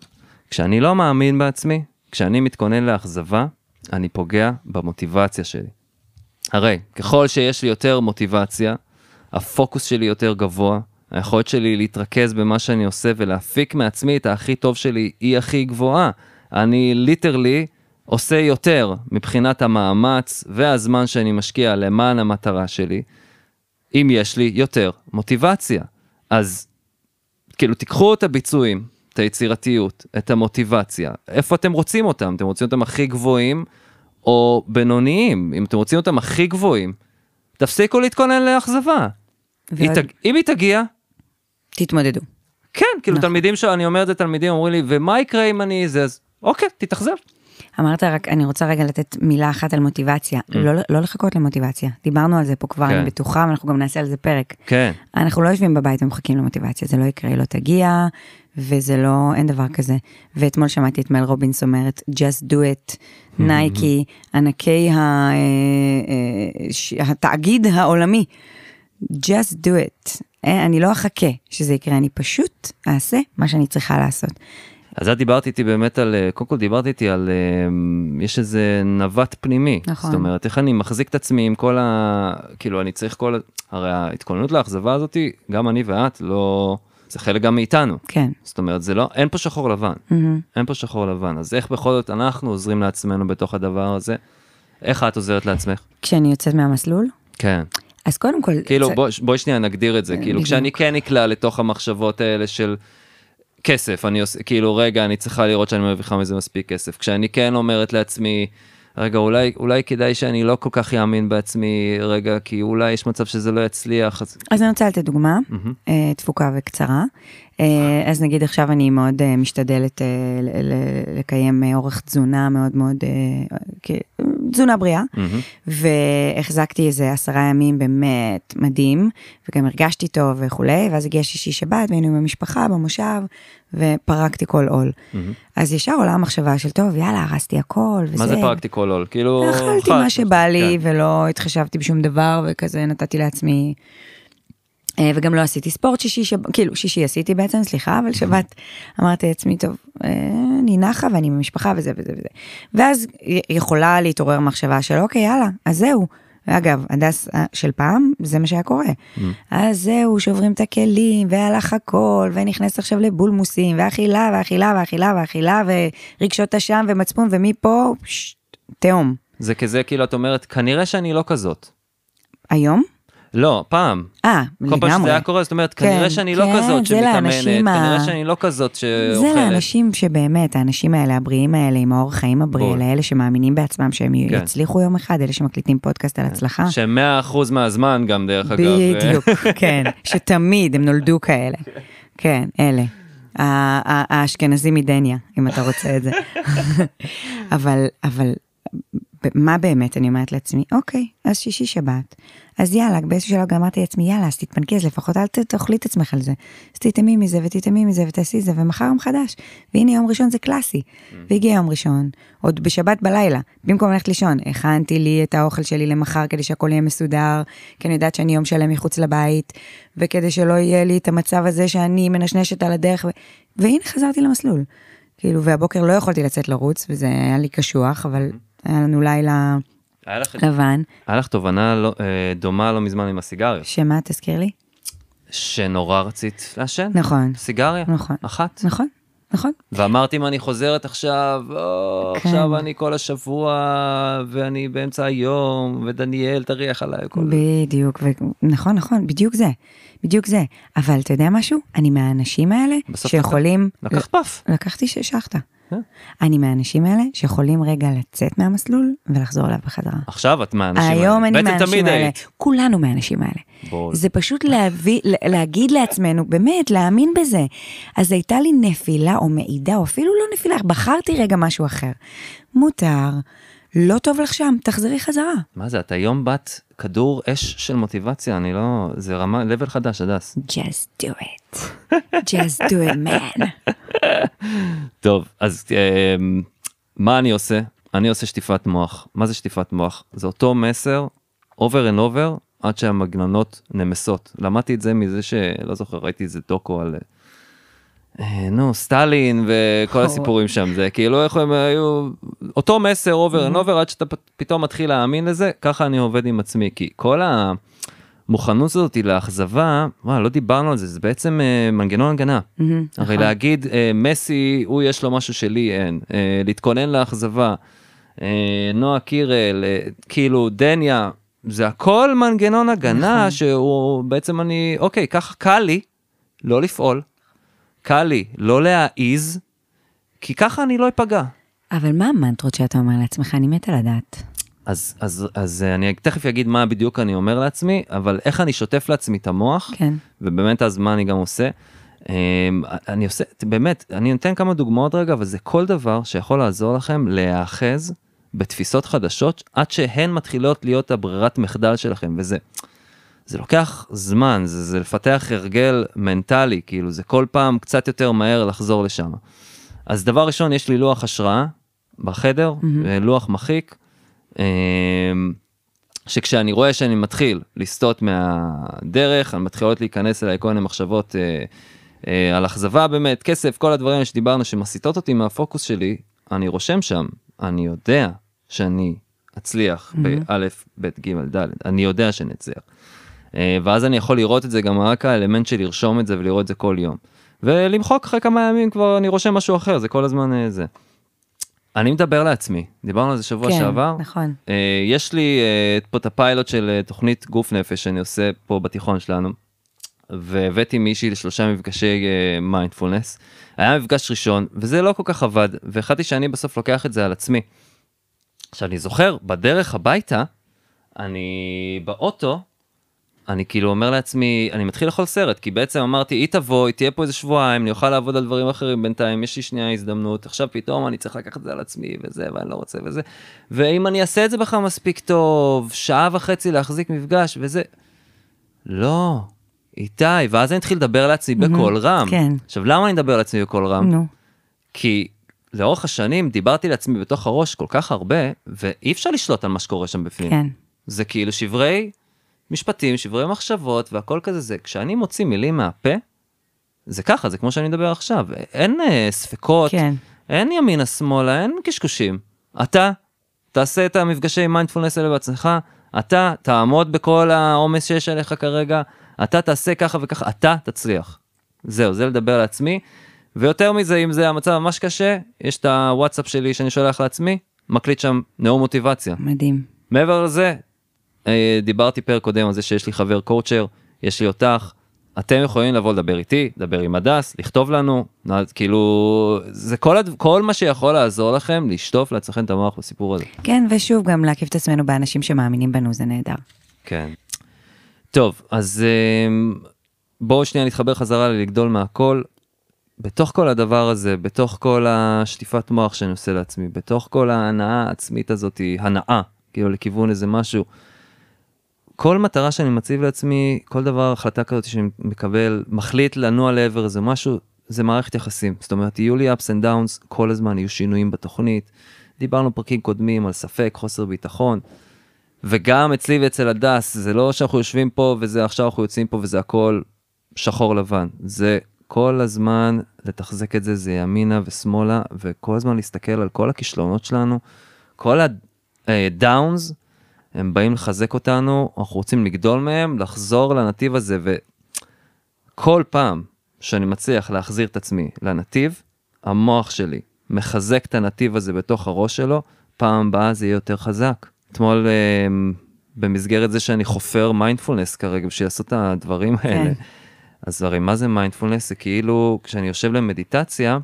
כשאני לא מאמין בעצמי, כשאני מתכונן לאכזבה, אני פוגע במוטיבציה שלי. הרי ככל שיש לי יותר מוטיבציה, הפוקוס שלי יותר גבוה, היכולת שלי להתרכז במה שאני עושה ולהפיק מעצמי את הכי טוב שלי היא הכי גבוהה. אני ליטרלי עושה יותר מבחינת המאמץ והזמן שאני משקיע למען המטרה שלי, אם יש לי יותר מוטיבציה. אז כאילו תיקחו את הביצועים, את היצירתיות, את המוטיבציה, איפה אתם רוצים אותם? אתם רוצים אותם הכי גבוהים או בינוניים? אם אתם רוצים אותם הכי גבוהים, תפסיקו להתכונן לאכזבה. היא ועוד- תג... אם היא תגיע, תתמודדו. כן, כאילו נכון. תלמידים שאני אומר את זה, תלמידים אומרים לי, ומה יקרה אם אני זה, אז אוקיי, תתאכזב. אמרת רק, אני רוצה רגע לתת מילה אחת על מוטיבציה, לא, לא לחכות למוטיבציה. דיברנו על זה פה כבר, כן. אני בטוחה, ואנחנו גם נעשה על זה פרק. כן, אנחנו לא יושבים בבית ומחכים למוטיבציה, זה לא יקרה, היא לא תגיע, וזה לא, אין דבר כזה. ואתמול שמעתי את מל רובינס אומרת, just do it, נייקי, ענקי ה, אה, אה, התאגיד העולמי, just do it. אה, אני לא אחכה שזה יקרה, אני פשוט אעשה מה שאני צריכה לעשות. אז את דיברת איתי באמת על, אה, קודם כל דיברת איתי על, אה, יש איזה נווט פנימי. נכון. זאת אומרת, איך אני מחזיק את עצמי עם כל ה... כאילו, אני צריך כל... הרי ההתכוננות לאכזבה הזאתי, גם אני ואת, לא... זה חלק גם מאיתנו. כן. זאת אומרת, זה לא, אין פה שחור לבן. מהמם. אין פה שחור לבן. אז איך בכל זאת אנחנו עוזרים לעצמנו בתוך הדבר הזה? איך את עוזרת לעצמך? כשאני יוצאת מהמסלול, כן. אז קודם כל, כאילו בוא, בואי שנייה נגדיר את זה, כאילו בדיוק. כשאני כן נקלע לתוך המחשבות האלה של כסף, אני עושה, כאילו רגע, אני צריכה לראות שאני מרוויחה מזה מספיק כסף. כשאני כן אומרת לעצמי, רגע, אולי, אולי כדאי שאני לא כל כך אאמין בעצמי, רגע, כי אולי יש מצב שזה לא יצליח, אז... אז אני רוצה לתת דוגמה, אה, תפוקה וקצרה. אה, אז נגיד עכשיו אני מאוד אה, משתדלת אה, לקיים אה, אורך תזונה מאוד מאוד, אה, תזונה בריאה, מהמם. והחזקתי איזה עשרה ימים באמת מדהים, וגם הרגשתי טוב וכולי, ואז הגיע שישי שבת והיינו עם המשפחה במושב, ופרקתי כל עול. אז ישר עולה המחשבה של טוב, יאללה, הרסתי הכל, וזה. מה זה פרקטי כל עול? כאילו... אכלתי אכלת, מה שבא לי כן. ולא התחשבתי בשום דבר וכזה נתתי לעצמי וגם לא עשיתי ספורט שישי, שב... כאילו שישי עשיתי בעצם, סליחה, אבל שבת אמרתי לעצמי, טוב, אה, אני נחה ואני במשפחה וזה וזה וזה. ואז יכולה להתעורר מחשבה של אוקיי, יאללה, אז זהו. אגב, הדס אה, של פעם, זה מה שהיה קורה. אז זהו, שוברים את הכלים, והלך הכל, ונכנס עכשיו לבולמוסים, ואכילה, ואכילה, ואכילה, ואכילה, ורגשות אשם, ומצפון, ומפה, פש, תהום. זה כזה, כאילו, את אומרת, כנראה שאני לא כזאת. היום? לא, פעם. אה, כל פעם שזה לגמרי. היה קורה, זאת אומרת, כן, כנראה שאני לא כן, כזאת זה שמתאמנת, לאנשים ה- כנראה שאני לא כזאת זה שאוכלת. לאנשים שבאמת, האנשים האלה, הבריאים האלה, עם האורח חיים הבריא, בול. האלה שמאמינים בעצמם שהם כן. יצליחו יום אחד, אלה שמקליטים פודקאסט על הצלחה. שהם 100% מהזמן גם, דרך אגב. בדיוק, [laughs] כן, שתמיד הם נולדו כאלה. כן, אלה. האשכנזים מדניה, אם אתה רוצה את זה. [laughs] אבל, אבל, מה באמת אני אומרת לעצמי? אוקיי, אז שישי שבת. אז יאללה, באיזשהו שלב אמרתי לעצמי, יאללה, אז תתפנקי, אז לפחות אל תאכלי את עצמך על זה. אז תטעמי מזה ותטעמי מזה ותעשי זה, ומחר יום חדש. והנה יום ראשון זה קלאסי. והגיע יום ראשון, עוד בשבת בלילה, במקום ללכת לישון, הכנתי לי את האוכל שלי למחר כדי שהכל יהיה מסודר, כי אני יודעת שאני יום שלם מחוץ לבית, וכדי שלא יהיה לי את המצב הזה שאני מנשנשת על הדרך, ו... והנה חזרתי למסלול. כאילו, והבוקר לא יכולתי לצאת לרוץ, וזה היה לי קשוח, אבל היה לנו לילה היה לך- לבן. היה לך תובנה לא- אה, דומה לא מזמן עם הסיגריות, שמה, תזכיר לי? שנורא רצית לעשן? נכון. סיגריה? נכון. אחת? נכון, נכון. ואמרתי אם אני חוזרת עכשיו, או, כן. עכשיו אני כל השבוע, ואני באמצע היום, ודניאל תריח עליי, כל. בדיוק, ו... נכון, נכון, בדיוק זה, בדיוק זה. אבל אתה יודע משהו? אני מהאנשים האלה שיכולים... לקחת פף. לקחתי ששכת. אני מהאנשים האלה שיכולים רגע לצאת מהמסלול ולחזור אליו בחזרה. עכשיו את מהאנשים האלה. היום אני מהאנשים האלה, היית. כולנו מהאנשים האלה. בול. זה פשוט להביא, להגיד לעצמנו, באמת, להאמין בזה. אז הייתה לי נפילה או מעידה, או אפילו לא נפילה, בחרתי רגע משהו אחר. מותר, לא טוב לך שם, תחזרי חזרה. מה זה, את היום בת כדור אש של מוטיבציה, אני לא... זה רמה, level חדש, הדס. Just do it. Just do it, man. טוב, אז אה, מה אני עושה? אני עושה שטיפת מוח. מה זה שטיפת מוח? זה אותו מסר, over and over, עד שהמגננות נמסות. למדתי את זה מזה שלא זוכר, ראיתי איזה דוקו על... אה, נו, סטלין וכל [laughs] הסיפורים שם, זה כאילו איך הם היו, אותו מסר over and over עד שאתה פתאום מתחיל להאמין לזה, ככה אני עובד עם עצמי, כי כל המוכנות הזאת לאכזבה, וואי, לא דיברנו על זה, זה בעצם אה, מנגנון הגנה. הרי להגיד, אה, מסי, הוא יש לו משהו שלי אין, אה, להתכונן לאכזבה, אה, נועה קירל, אה, כאילו דניה, זה הכל מנגנון הגנה שהוא בעצם אני, אוקיי, ככה קל לי לא לפעול, קל לי לא להעיז, כי ככה אני לא אפגע. אבל מה המנטרות שאתה אומר לעצמך? אני מתה לדעת. אז, אז, אז אה, אני תכף אגיד מה בדיוק אני אומר לעצמי, אבל איך אני שוטף לעצמי את המוח, כן. ובאמת אז מה אני גם עושה. אמ, אני עושה, באמת, אני נותן כמה דוגמאות רגע, אבל זה כל דבר שיכול לעזור לכם להיאחז בתפיסות חדשות, עד שהן מתחילות להיות הברירת מחדל שלכם, וזה, זה לוקח זמן, זה, זה לפתח הרגל מנטלי, כאילו זה כל פעם קצת יותר מהר לחזור לשם. אז דבר ראשון, יש לי לוח השראה בחדר, אה, לוח מחיק, שכשאני רואה שאני מתחיל לסטות מהדרך, אני מתחילות להיכנס אליי כל מיני מחשבות אה, אה, על אכזבה באמת, כסף, כל הדברים שדיברנו שמסיטות אותי מהפוקוס שלי, אני רושם שם, אני יודע שאני אצליח באלף, בית, גימל, דלת, אני יודע שאני אצליח. אה, ואז אני יכול לראות את זה גם רק האלמנט של לרשום את זה ולראות את זה כל יום. ולמחוק אחרי כמה ימים כבר אני רושם משהו אחר, זה כל הזמן אה, זה. אני מדבר לעצמי, דיברנו על זה שבוע כן, שעבר. נכון. אה, יש לי אה, פה את הפיילוט של אה, תוכנית גוף נפש שאני עושה פה בתיכון שלנו, והבאתי מישהי לשלושה מפגשי מיינדפולנס. היה מפגש ראשון, וזה לא כל כך עבד, והחלטתי שאני בסוף לוקח את זה על עצמי. עכשיו, אני זוכר, בדרך הביתה, אני באוטו, אני כאילו אומר לעצמי, אני מתחיל לאכול סרט, כי בעצם אמרתי, היא תבוא, היא תהיה פה איזה שבועיים, אני אוכל לעבוד על דברים אחרים בינתיים, יש לי שנייה הזדמנות, עכשיו פתאום אני צריך לקחת את זה על עצמי, וזה, ואני לא רוצה, וזה. ואם אני אעשה את זה בכלל מספיק טוב, שעה וחצי להחזיק מפגש, וזה... לא, איתי, ואז אני אתחיל לדבר לעצמי בקול רם. כן. עכשיו, למה אני מדבר לעצמי בקול רם? נו. כי לאורך השנים דיברתי לעצמי בתוך הראש כל כך הרבה, ואי אפשר לשלוט על מה שקורה שם בפנים. כן. זה כאילו שברי משפטים, שברי מחשבות והכל כזה זה. כשאני מוציא מילים מהפה, זה ככה, זה כמו שאני מדבר עכשיו. אין אה, ספקות, כן. אין ימינה שמאלה, אין קשקושים. אתה תעשה את המפגשי מיינדפולנס האלה בעצמך, אתה תעמוד בכל העומס שיש עליך כרגע, אתה תעשה ככה וככה, אתה תצליח. זהו, זה לדבר לעצמי. ויותר מזה, אם זה המצב ממש קשה, יש את הוואטסאפ שלי שאני שולח לעצמי, מקליט שם נאום מוטיבציה. מדהים. מעבר לזה, דיברתי פרק קודם על זה שיש לי חבר קואוצ'ר, יש לי אותך, אתם יכולים לבוא לדבר איתי, לדבר עם הדס, לכתוב לנו, כאילו, זה כל, הד... כל מה שיכול לעזור לכם לשטוף לעצמכם את המוח בסיפור הזה. כן, ושוב, גם להקיף את עצמנו באנשים שמאמינים בנו, זה נהדר. כן. טוב, אז אה, בואו שנייה נתחבר חזרה ללגדול מהכל. בתוך כל הדבר הזה, בתוך כל השטיפת מוח שאני עושה לעצמי, בתוך כל ההנאה העצמית הזאת, הנאה, כאילו לכיוון איזה משהו, כל מטרה שאני מציב לעצמי, כל דבר, החלטה כזאת שאני מקבל, מחליט לנוע לעבר איזה משהו, זה מערכת יחסים. זאת אומרת, יהיו לי ups and downs, כל הזמן יהיו שינויים בתוכנית. דיברנו פרקים קודמים על ספק, חוסר ביטחון. וגם אצלי ואצל הדס, זה לא שאנחנו יושבים פה וזה עכשיו אנחנו יוצאים פה וזה הכל שחור לבן. זה כל הזמן לתחזק את זה, זה ימינה ושמאלה, וכל הזמן להסתכל על כל הכישלונות שלנו, כל הדאונס, הם באים לחזק אותנו, אנחנו רוצים לגדול מהם, לחזור לנתיב הזה, וכל פעם שאני מצליח להחזיר את עצמי לנתיב, המוח שלי מחזק את הנתיב הזה בתוך הראש שלו, פעם הבאה זה יהיה יותר חזק. אתמול אה, במסגרת זה שאני חופר מיינדפולנס כרגע בשביל לעשות את הדברים האלה. כן. אז הרי מה זה מיינדפולנס? זה כאילו כשאני יושב למדיטציה,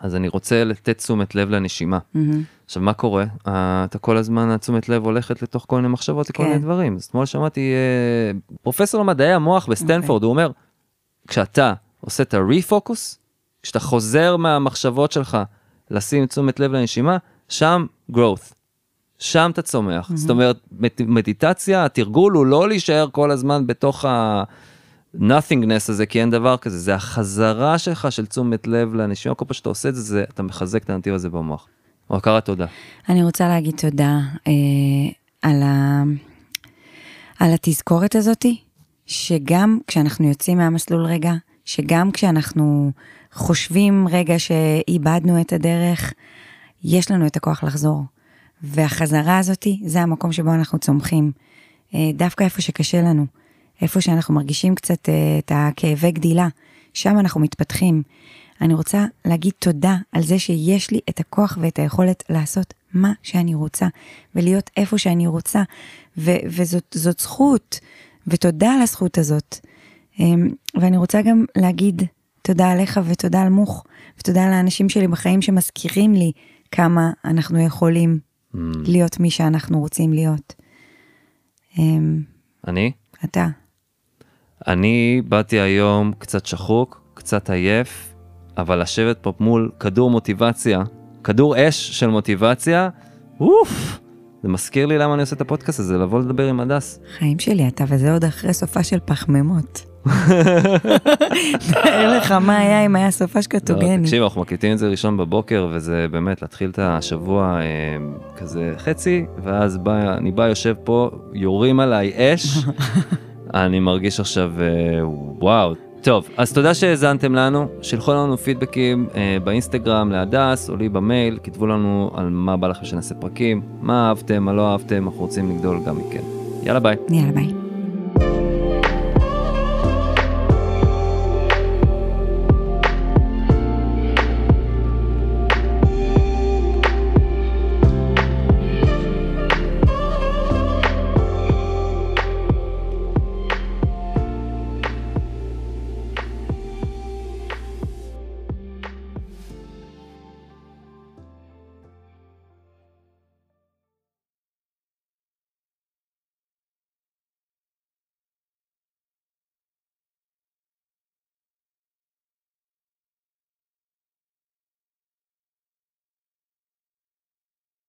אז אני רוצה לתת תשומת לב לנשימה. מהמם. עכשיו מה קורה? אה, אתה כל הזמן התשומת לב הולכת לתוך כל מיני מחשבות, לכל כן. מיני דברים. אז אתמול שמעתי אה, פרופסור למדעי המוח בסטנפורד, הוא אומר, כשאתה עושה את הריפוקוס, כשאתה חוזר מהמחשבות שלך לשים תשומת לב לנשימה, שם growth. שם אתה צומח. זאת אומרת, מד- מדיטציה, התרגול הוא לא להישאר כל הזמן בתוך ה... nothingness הזה, כי אין דבר כזה, זה החזרה שלך של תשומת לב לנשימה, כל פעם שאתה עושה את זה, זה, אתה מחזק את הנתיב הזה במוח. הכרת תודה. אני רוצה להגיד תודה אה, על, ה... על התזכורת הזאתי, שגם כשאנחנו יוצאים מהמסלול רגע, שגם כשאנחנו חושבים רגע שאיבדנו את הדרך, יש לנו את הכוח לחזור. והחזרה הזאתי, זה המקום שבו אנחנו צומחים. אה, דווקא איפה שקשה לנו, איפה שאנחנו מרגישים קצת אה, את הכאבי גדילה, שם אנחנו מתפתחים. אני רוצה להגיד תודה על זה שיש לי את הכוח ואת היכולת לעשות מה שאני רוצה, ולהיות איפה שאני רוצה, ו- וזאת זאת זכות, ותודה על הזכות הזאת. אמ, ואני רוצה גם להגיד תודה עליך ותודה על מוך, ותודה לאנשים שלי בחיים שמזכירים לי כמה אנחנו יכולים Mm. להיות מי שאנחנו רוצים להיות. אמ, אני? אתה. אני באתי היום קצת שחוק, קצת עייף, אבל לשבת פה מול כדור מוטיבציה, כדור אש של מוטיבציה, אוף, זה מזכיר לי למה אני עושה את הפודקאסט הזה, לבוא לדבר עם הדס. חיים שלי אתה, וזה עוד אחרי סופ״ש של פחמימות. [laughs] תאר לך מה היה אם היה סופ״ש, לא, קטוגני. תקשיב, אנחנו מקליטים את זה ראשון בבוקר, וזה באמת להתחיל את השבוע אה, כזה חצי, ואז בא, אני בא, יושב פה, יורים עליי אש, [laughs] אני מרגיש עכשיו, אה, וואו. טוב, אז תודה שהאזנתם לנו, שלחו לנו פידבקים אה, באינסטגרם להדס או לי במייל, כתבו לנו על מה בא לכם שנעשה פרקים, מה אהבתם, מה לא אהבתם, אנחנו רוצים לגדול גם מכם. יאללה ביי. יאללה ביי.